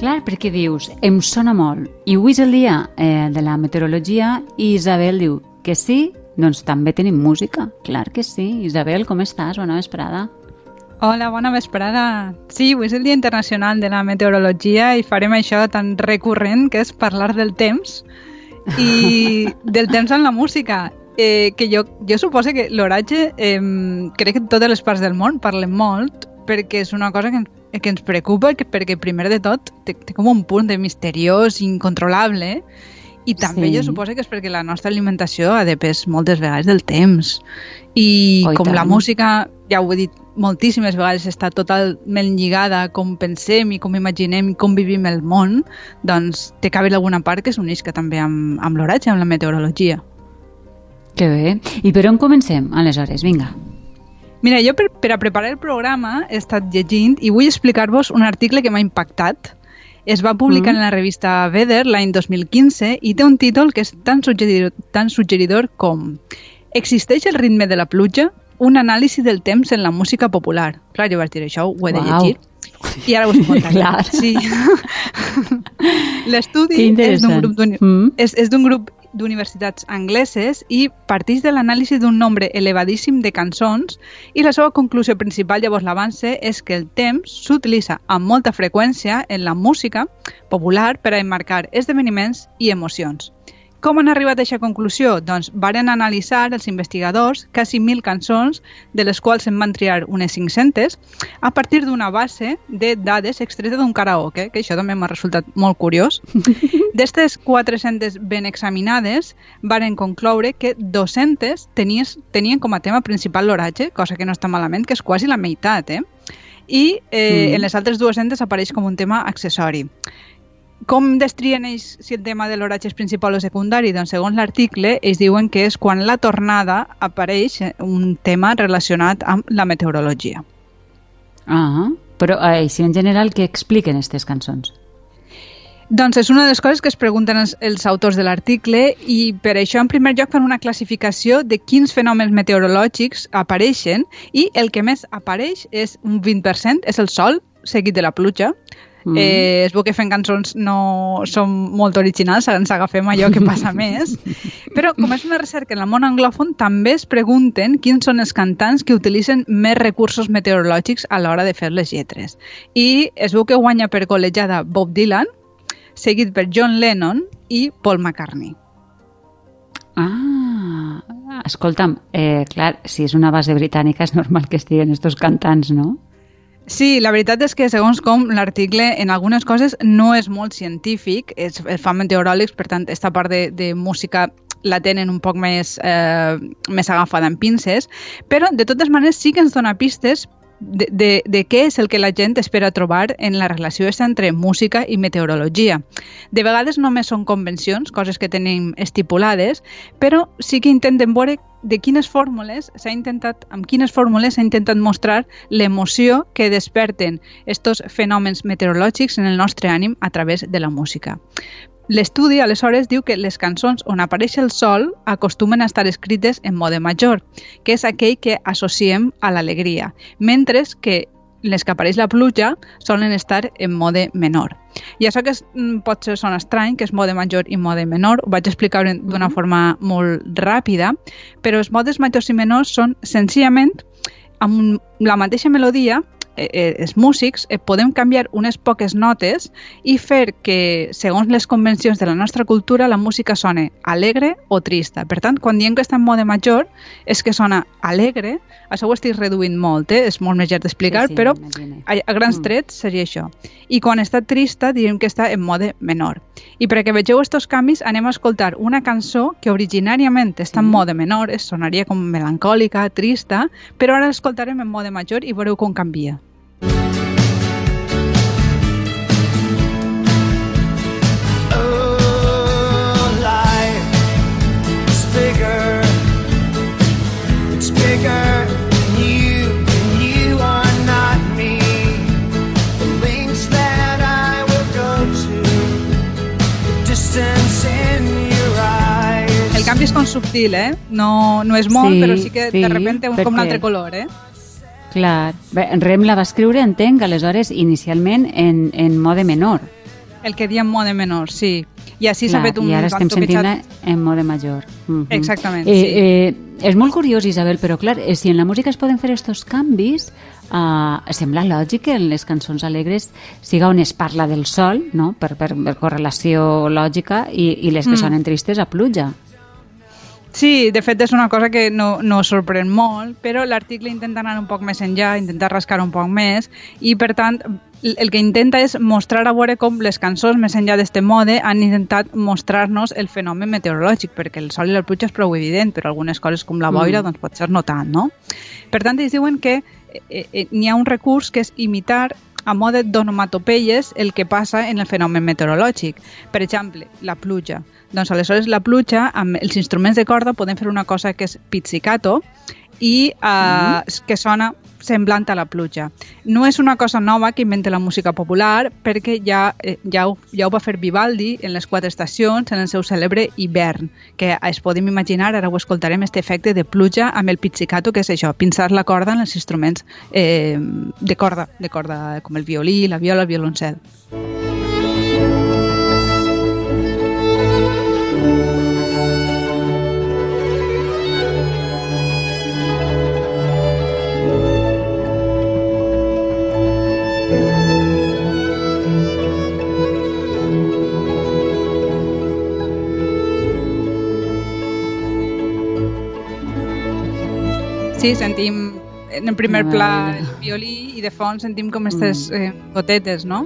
Clar, perquè dius, em sona molt. I avui és el dia eh, de la meteorologia i Isabel diu que sí, doncs també tenim música. Clar que sí. Isabel, com estàs? Bona vesprada. Hola, bona vesprada. Sí, avui és el Dia Internacional de la Meteorologia i farem això tan recurrent que és parlar del temps i del temps en la música. Eh, que jo, jo suposo que l'oratge, eh, crec que en totes les parts del món parlem molt perquè és una cosa que, que ens preocupa que, perquè primer de tot té, té com un punt de misteriós, incontrolable i també sí. jo suposo que és perquè la nostra alimentació ha depès moltes vegades del temps i oh, com la música, ja ho he dit moltíssimes vegades, està totalment lligada a com pensem i com imaginem i com vivim el món, doncs té que haver alguna part que s'uneix també amb, amb l'oratge, amb la meteorologia. Que bé. I per on comencem, aleshores? Vinga. Mira, jo per, per a preparar el programa he estat llegint i vull explicar-vos un article que m'ha impactat. Es va publicar mm. en la revista Weather l'any 2015 i té un títol que és tan suggeridor, tan suggeridor com Existeix el ritme de la pluja? Un anàlisi del temps en la música popular. Clar, jo vaig dir això, ho he de wow. llegir. I ara us ho contaré. Sí. L'estudi és d'un grup mm. és, és grup d'universitats angleses i parteix de l'anàlisi d'un nombre elevadíssim de cançons i la seva conclusió principal, llavors l'avance, és que el temps s'utilitza amb molta freqüència en la música popular per a emmarcar esdeveniments i emocions. Com han arribat a aquesta conclusió? Doncs varen analitzar els investigadors quasi mil cançons, de les quals en van triar unes 500, a partir d'una base de dades extretes d'un karaoke, que això també m'ha resultat molt curiós. D'estes 400 ben examinades, varen concloure que 200 tenies, tenien com a tema principal l'oratge, cosa que no està malament, que és quasi la meitat, eh? i eh, mm. en les altres 200 apareix com un tema accessori. Com destrien ells si el tema de l'oratge és principal o secundari? Doncs segons l'article, ells diuen que és quan la tornada apareix un tema relacionat amb la meteorologia. Ah, però així en general què expliquen aquestes cançons? Doncs és una de les coses que es pregunten els, els autors de l'article i per això en primer lloc fan una classificació de quins fenòmens meteorològics apareixen i el que més apareix és un 20%, és el sol, seguit de la pluja, Mm. Eh, es veu que fent cançons no som molt originals, ens agafem allò que passa més. Però com és una recerca en el món anglòfon, també es pregunten quins són els cantants que utilitzen més recursos meteorològics a l'hora de fer les lletres. I es veu que guanya per golejada Bob Dylan, seguit per John Lennon i Paul McCartney. Ah, escolta'm, eh, clar, si és una base britànica és normal que estiguen estos cantants, no? Sí, la veritat és que segons com l'article en algunes coses no és molt científic, és, es fan meteoròlegs, per tant, aquesta part de, de música la tenen un poc més, eh, més agafada en pinces, però de totes maneres sí que ens dona pistes de, de, de què és el que la gent espera trobar en la relació entre música i meteorologia. De vegades només són convencions, coses que tenim estipulades, però sí que intenten veure de quines fórmules s'ha intentat, amb quines fórmules s'ha intentat mostrar l'emoció que desperten estos fenòmens meteorològics en el nostre ànim a través de la música. L'estudi, aleshores, diu que les cançons on apareix el sol acostumen a estar escrites en mode major, que és aquell que associem a l'alegria, mentre que les que apareix la pluja solen estar en mode menor. I això que és, mm, pot ser son estrany, que és mode major i mode menor, ho vaig explicar d'una forma molt ràpida, però els modes majors i menors són senzillament amb la mateixa melodia eh, eh, els músics eh, podem canviar unes poques notes i fer que, segons les convencions de la nostra cultura, la música sone alegre o trista. Per tant, quan diem que està en mode major, és que sona alegre, això ho estic reduint molt, eh? és molt més llarg d'explicar, sí, sí, però a, a grans mm. trets seria això. I quan està trista, direm que està en mode menor. I perquè vegeu aquests canvis, anem a escoltar una cançó que originàriament està en mode menor, es sonaria com melancòlica, trista, però ara l'escoltarem en mode major i veureu com canvia. canvi com subtil, eh? No, no és molt, sí, però sí que sí, de repente un, com un altre color, eh? Clar. Bé, Rem la va escriure, entenc, aleshores, inicialment en, en mode menor. El que diem mode menor, sí. I així s'ha fet un... I ara estem sentint en mode major. Uh -huh. Exactament, eh, sí. Eh, és molt curiós, Isabel, però clar, eh, si en la música es poden fer estos canvis, eh, sembla lògic que en les cançons alegres siga on es parla del sol, no? per, per, per correlació lògica, i, i les que mm. sonen tristes a pluja. Sí, de fet és una cosa que no, no sorprèn molt, però l'article intenta anar un poc més enllà, intenta rascar un poc més i per tant el que intenta és mostrar a veure com les cançons més enllà d'este mode han intentat mostrar-nos el fenomen meteorològic, perquè el sol i la pluja és prou evident, però algunes coses com la boira mm. doncs pot ser no tant, no? Per tant, ells diuen que eh, eh, n'hi ha un recurs que és imitar a mode d'onomatopeies el que passa en el fenomen meteorològic. Per exemple, la pluja. Doncs aleshores la pluja, amb els instruments de corda, podem fer una cosa que és pizzicato i uh, mm. que sona semblant a la pluja. No és una cosa nova que inventa la música popular perquè ja, eh, ja, ho, ja ho va fer Vivaldi en les quatre estacions en el seu cèlebre hivern, que es podem imaginar, ara ho escoltarem, este efecte de pluja amb el pizzicato, que és això, pinçar la corda en els instruments eh, de corda, de corda com el violí, la viola, el violoncel. Sí, sentim en el primer pla el violí i de fons sentim com aquestes mm. eh, gotetes, no?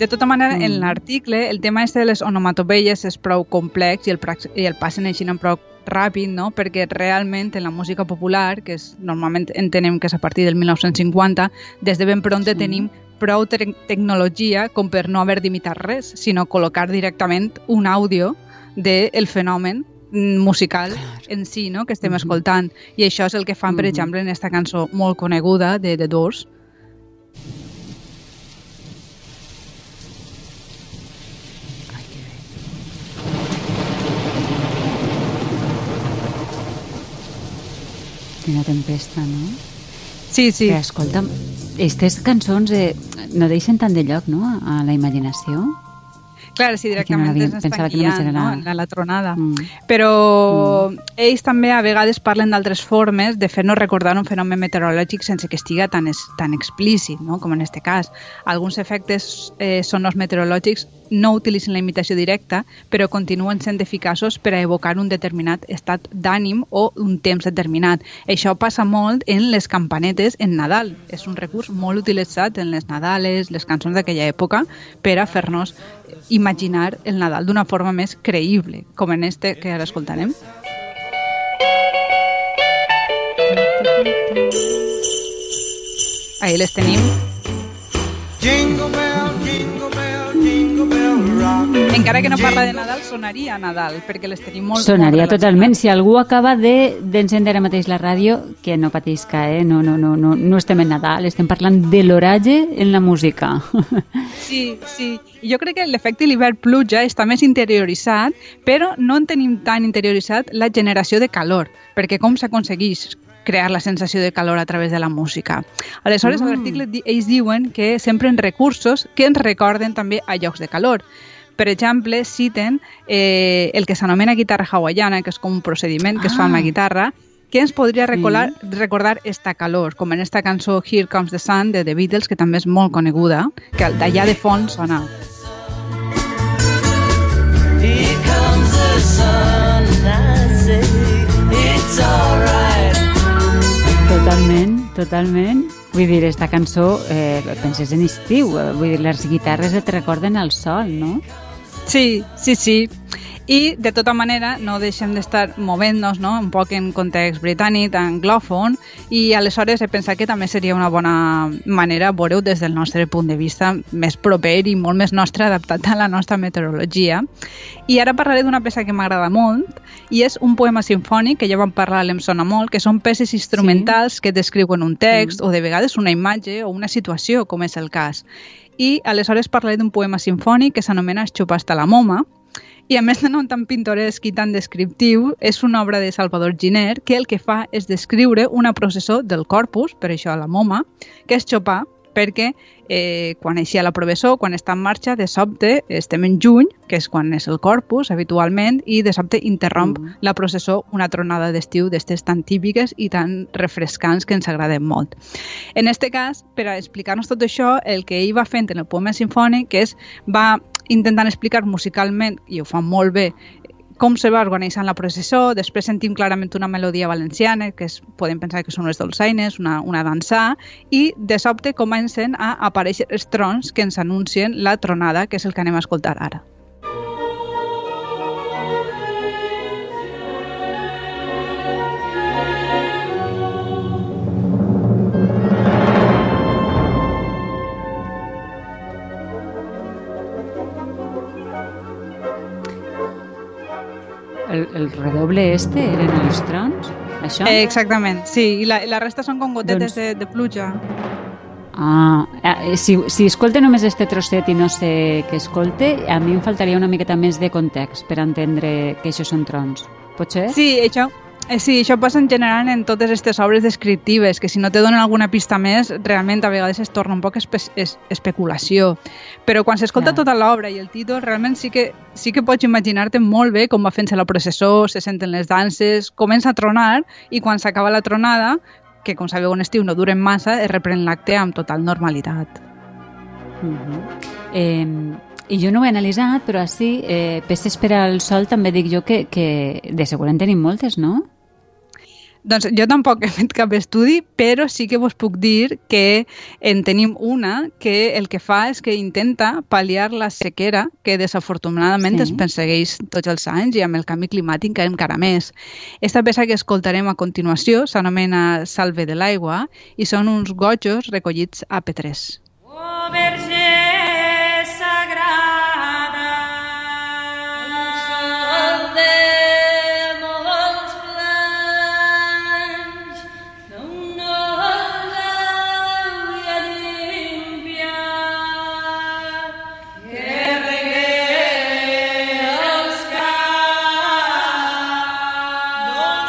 De tota manera, mm. en l'article, el tema este de les onomatopeies és prou complex i el, i el passen així en prou ràpid, no? perquè realment en la música popular, que és, normalment entenem que és a partir del 1950, des de ben pronte sí. tenim prou te tecnologia com per no haver d'imitar res, sinó col·locar directament un àudio del fenomen musical en si, no?, que estem escoltant. I això és el que fan, per exemple, en aquesta cançó molt coneguda de The Doors. Quina tempesta, no? Sí, sí. Que, escolta, aquestes cançons eh, no deixen tant de lloc, no?, a la imaginació. Clar, sí, directament ens estan guiant no? la, la tronada. Mm. Però mm. ells també a vegades parlen d'altres formes de fer-nos recordar un fenomen meteorològic sense que estiga tan, es, tan explícit, no? com en aquest cas. Alguns efectes eh, sonors meteorològics no utilitzen la imitació directa, però continuen sent eficaços per a evocar un determinat estat d'ànim o un temps determinat. Això passa molt en les campanetes en Nadal. És un recurs molt utilitzat en les Nadales, les cançons d'aquella època, per a fer-nos imaginar el Nadal d'una forma més creïble, com en este que ara escoltarem. Ahí les tenim. Jingle Encara que no parla de Nadal, sonaria Nadal, perquè les tenim molt Sonaria molt totalment. Si algú acaba d'encendre de, ara mateix la ràdio, que no patisca, eh? No, no, no, no, no estem en Nadal, estem parlant de l'oratge en la música. Sí, sí. Jo crec que l'efecte l'hivern pluja està més interioritzat, però no en tenim tan interioritzat la generació de calor, perquè com s'aconsegueix crear la sensació de calor a través de la música. Aleshores, mm. a l'article ells diuen que s'empren recursos que ens recorden també a llocs de calor. Per exemple, citen eh, el que s'anomena guitarra hawaiana, que és com un procediment que ah. es fa amb la ah. guitarra, que ens podria recordar, sí. recordar esta calor, com en esta cançó Here Comes the Sun de The Beatles, que també és molt coneguda, que d'allà de fons sona. Here comes the sun I say it's alright Totalment, totalment. Vull dir, esta cançó, eh, penses en estiu, eh, vull dir, les guitarres et recorden el sol, no? Sí, sí, sí. I, de tota manera, no deixem d'estar movent-nos no? un poc en context britànic, anglòfon, i aleshores he pensat que també seria una bona manera veure-ho des del nostre punt de vista més proper i molt més nostre, adaptat a la nostra meteorologia. I ara parlaré d'una peça que m'agrada molt, i és un poema sinfònic, que ja vam parlar, l'em sona molt, que són peces instrumentals sí. que descriuen un text, mm. o de vegades una imatge o una situació, com és el cas i aleshores parlaré d'un poema sinfònic que s'anomena Xupar hasta la moma, i a més de no tan pintoresc i tan descriptiu, és una obra de Salvador Giner que el que fa és descriure una processó del corpus, per això la moma, que és xopar, perquè eh, quan eixia la professor, quan està en marxa, de sobte estem en juny, que és quan és el corpus habitualment, i de sobte interromp mm. la processó una tronada d'estiu d'estes tan típiques i tan refrescants que ens agraden molt. En este cas, per a explicar-nos tot això, el que ell va fent en el poema sinfònic és va intentant explicar musicalment, i ho fa molt bé, com se va organitzant la processó, després sentim clarament una melodia valenciana, que es, podem pensar que són les dolçaines, una, una dansa, i de sobte comencen a aparèixer els trons que ens anuncien la tronada, que és el que anem a escoltar ara. El, redoble este eren els trons? Això? Eh, exactament, sí, i la, la resta són com gotetes doncs... de, de pluja. Ah, eh, si, si escolte només este trosset i no sé què escolte, a mi em faltaria una miqueta més de context per entendre que això són trons. Pot ser? Sí, això, Eh, sí, això passa en general en totes aquestes obres descriptives, que si no te donen alguna pista més, realment a vegades es torna un poc espe es especulació. Però quan s'escolta yeah. tota l'obra i el títol, realment sí que, sí que pots imaginar-te molt bé com va fent-se la processó, se senten les danses, comença a tronar i quan s'acaba la tronada, que com sabeu en estiu no duren massa, es reprèn l'acte amb total normalitat. Mm -hmm. eh, i jo no ho he analitzat, però així, eh, peces per al sol també dic jo que, que de segur en tenim moltes, no? Doncs jo tampoc he fet cap estudi, però sí que vos puc dir que en tenim una que el que fa és que intenta pal·liar la sequera que desafortunadament sí. es persegueix tots els anys i amb el canvi climàtic encara més. Esta peça que escoltarem a continuació s'anomena Salve de l'aigua i són uns gojos recollits a P3.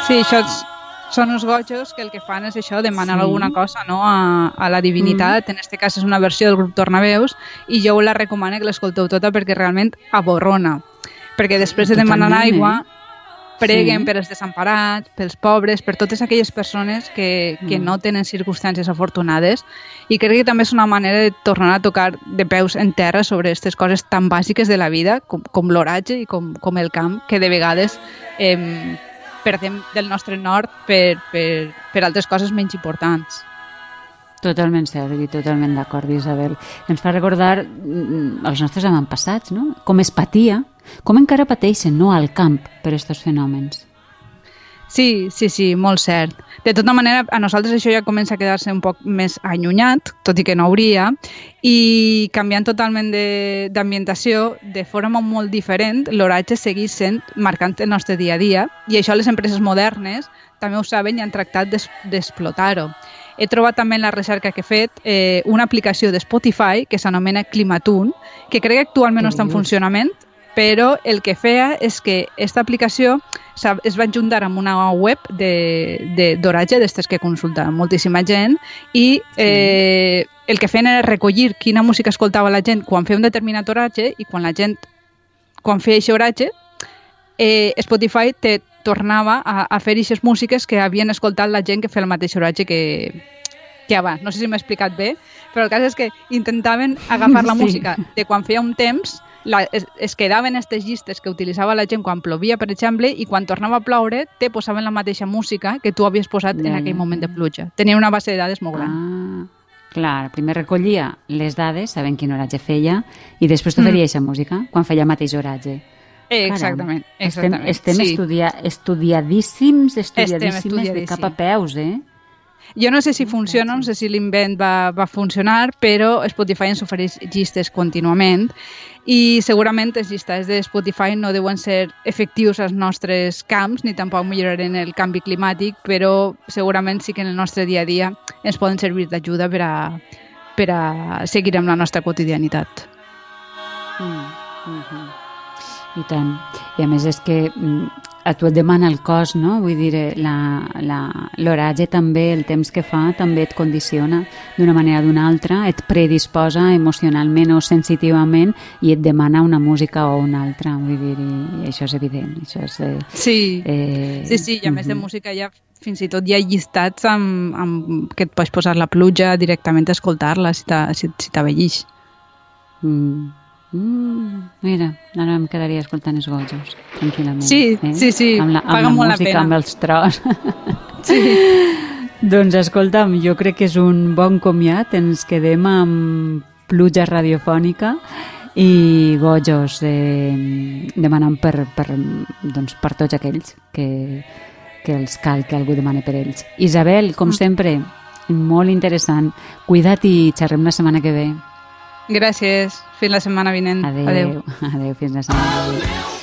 Sí, això són uns gojos que el que fan és això, demanar sí. alguna cosa no? a, a la divinitat, mm. en aquest cas és una versió del grup Tornaveus, i jo la recomano que l'escolteu tota perquè realment aborrona. Perquè després de demanar Totalment, aigua, eh? preguen sí. per els desemparats, pels pobres, per totes aquelles persones que, que mm. no tenen circumstàncies afortunades i crec que també és una manera de tornar a tocar de peus en terra sobre aquestes coses tan bàsiques de la vida com, com l'oratge i com, com el camp que de vegades eh, perdem del nostre nord per, per, per altres coses menys importants. Totalment cert i totalment d'acord, Isabel. Ens fa recordar mm, els nostres avantpassats, no? Com es patia, com encara pateixen no, al camp per aquests fenòmens. Sí, sí, sí, molt cert. De tota manera, a nosaltres això ja comença a quedar-se un poc més allunyat, tot i que no hauria, i canviant totalment d'ambientació, de, de forma molt diferent, l'oratge segueix sent marcant el nostre dia a dia, i això les empreses modernes també ho saben i han tractat d'explotar-ho. He trobat també en la recerca que he fet eh, una aplicació de Spotify que s'anomena Climatun, que crec que actualment no està en funcionament, però el que feia és que aquesta aplicació es va juntar amb una web d'oratge, de, de, d'estes que consulta moltíssima gent, i eh, el que feien era recollir quina música escoltava la gent quan feia un determinat oratge i quan la gent, quan feia aquest oratge, eh, Spotify te tornava a, a fer aquestes músiques que havien escoltat la gent que feia el mateix oratge que, que abans. No sé si m'he explicat bé, però el cas és que intentaven agafar la sí. música de quan feia un temps la, es, es quedaven aquestes llistes que utilitzava la gent quan plovia, per exemple, i quan tornava a ploure te posaven la mateixa música que tu havies posat ja, en aquell moment de pluja. Tenia una base de dades molt gran. Ah, clar, primer recollia les dades, sabent quin oratge feia, i després t'oferia mm. música quan feia mateix oratge. Eh, exactament, exactament. Estem, estem sí. estudia, estudiadíssims, estudiadíssimes de cap a peus, eh? Jo no sé si funciona, no sé si l'invent va, va funcionar, però Spotify ens ofereix llistes contínuament i segurament els llistats de Spotify no deuen ser efectius als nostres camps ni tampoc milloraren el canvi climàtic, però segurament sí que en el nostre dia a dia ens poden servir d'ajuda per, a, per a seguir amb la nostra quotidianitat. Mm, mm -hmm. I tant. I a més és que mm, a tu et demana el cos, no? Vull dir, eh, l'oratge també, el temps que fa, també et condiciona d'una manera o d'una altra, et predisposa emocionalment o sensitivament i et demana una música o una altra, vull dir, i això és evident. Això és, eh, sí. Eh, sí, sí, i a més uh -huh. de música ja fins i tot hi ha llistats amb, amb que et pots posar la pluja directament a escoltar-la si t'avellix. Si mm. Mm, mira, ara em quedaria escoltant els gojos, tranquil·lament. Sí, eh? sí, sí, amb la, amb paga la molt música, la pena. amb els tros. Sí. doncs escolta'm, jo crec que és un bon comiat, ens quedem amb pluja radiofònica i gojos eh, demanant per, per, doncs, per tots aquells que, que els cal que algú demani per ells. Isabel, com mm. sempre, molt interessant. Cuida't i xerrem la setmana que ve. Gràcies. Fins la setmana vinent. Adéu. Adéu, Adéu fins la setmana vinent.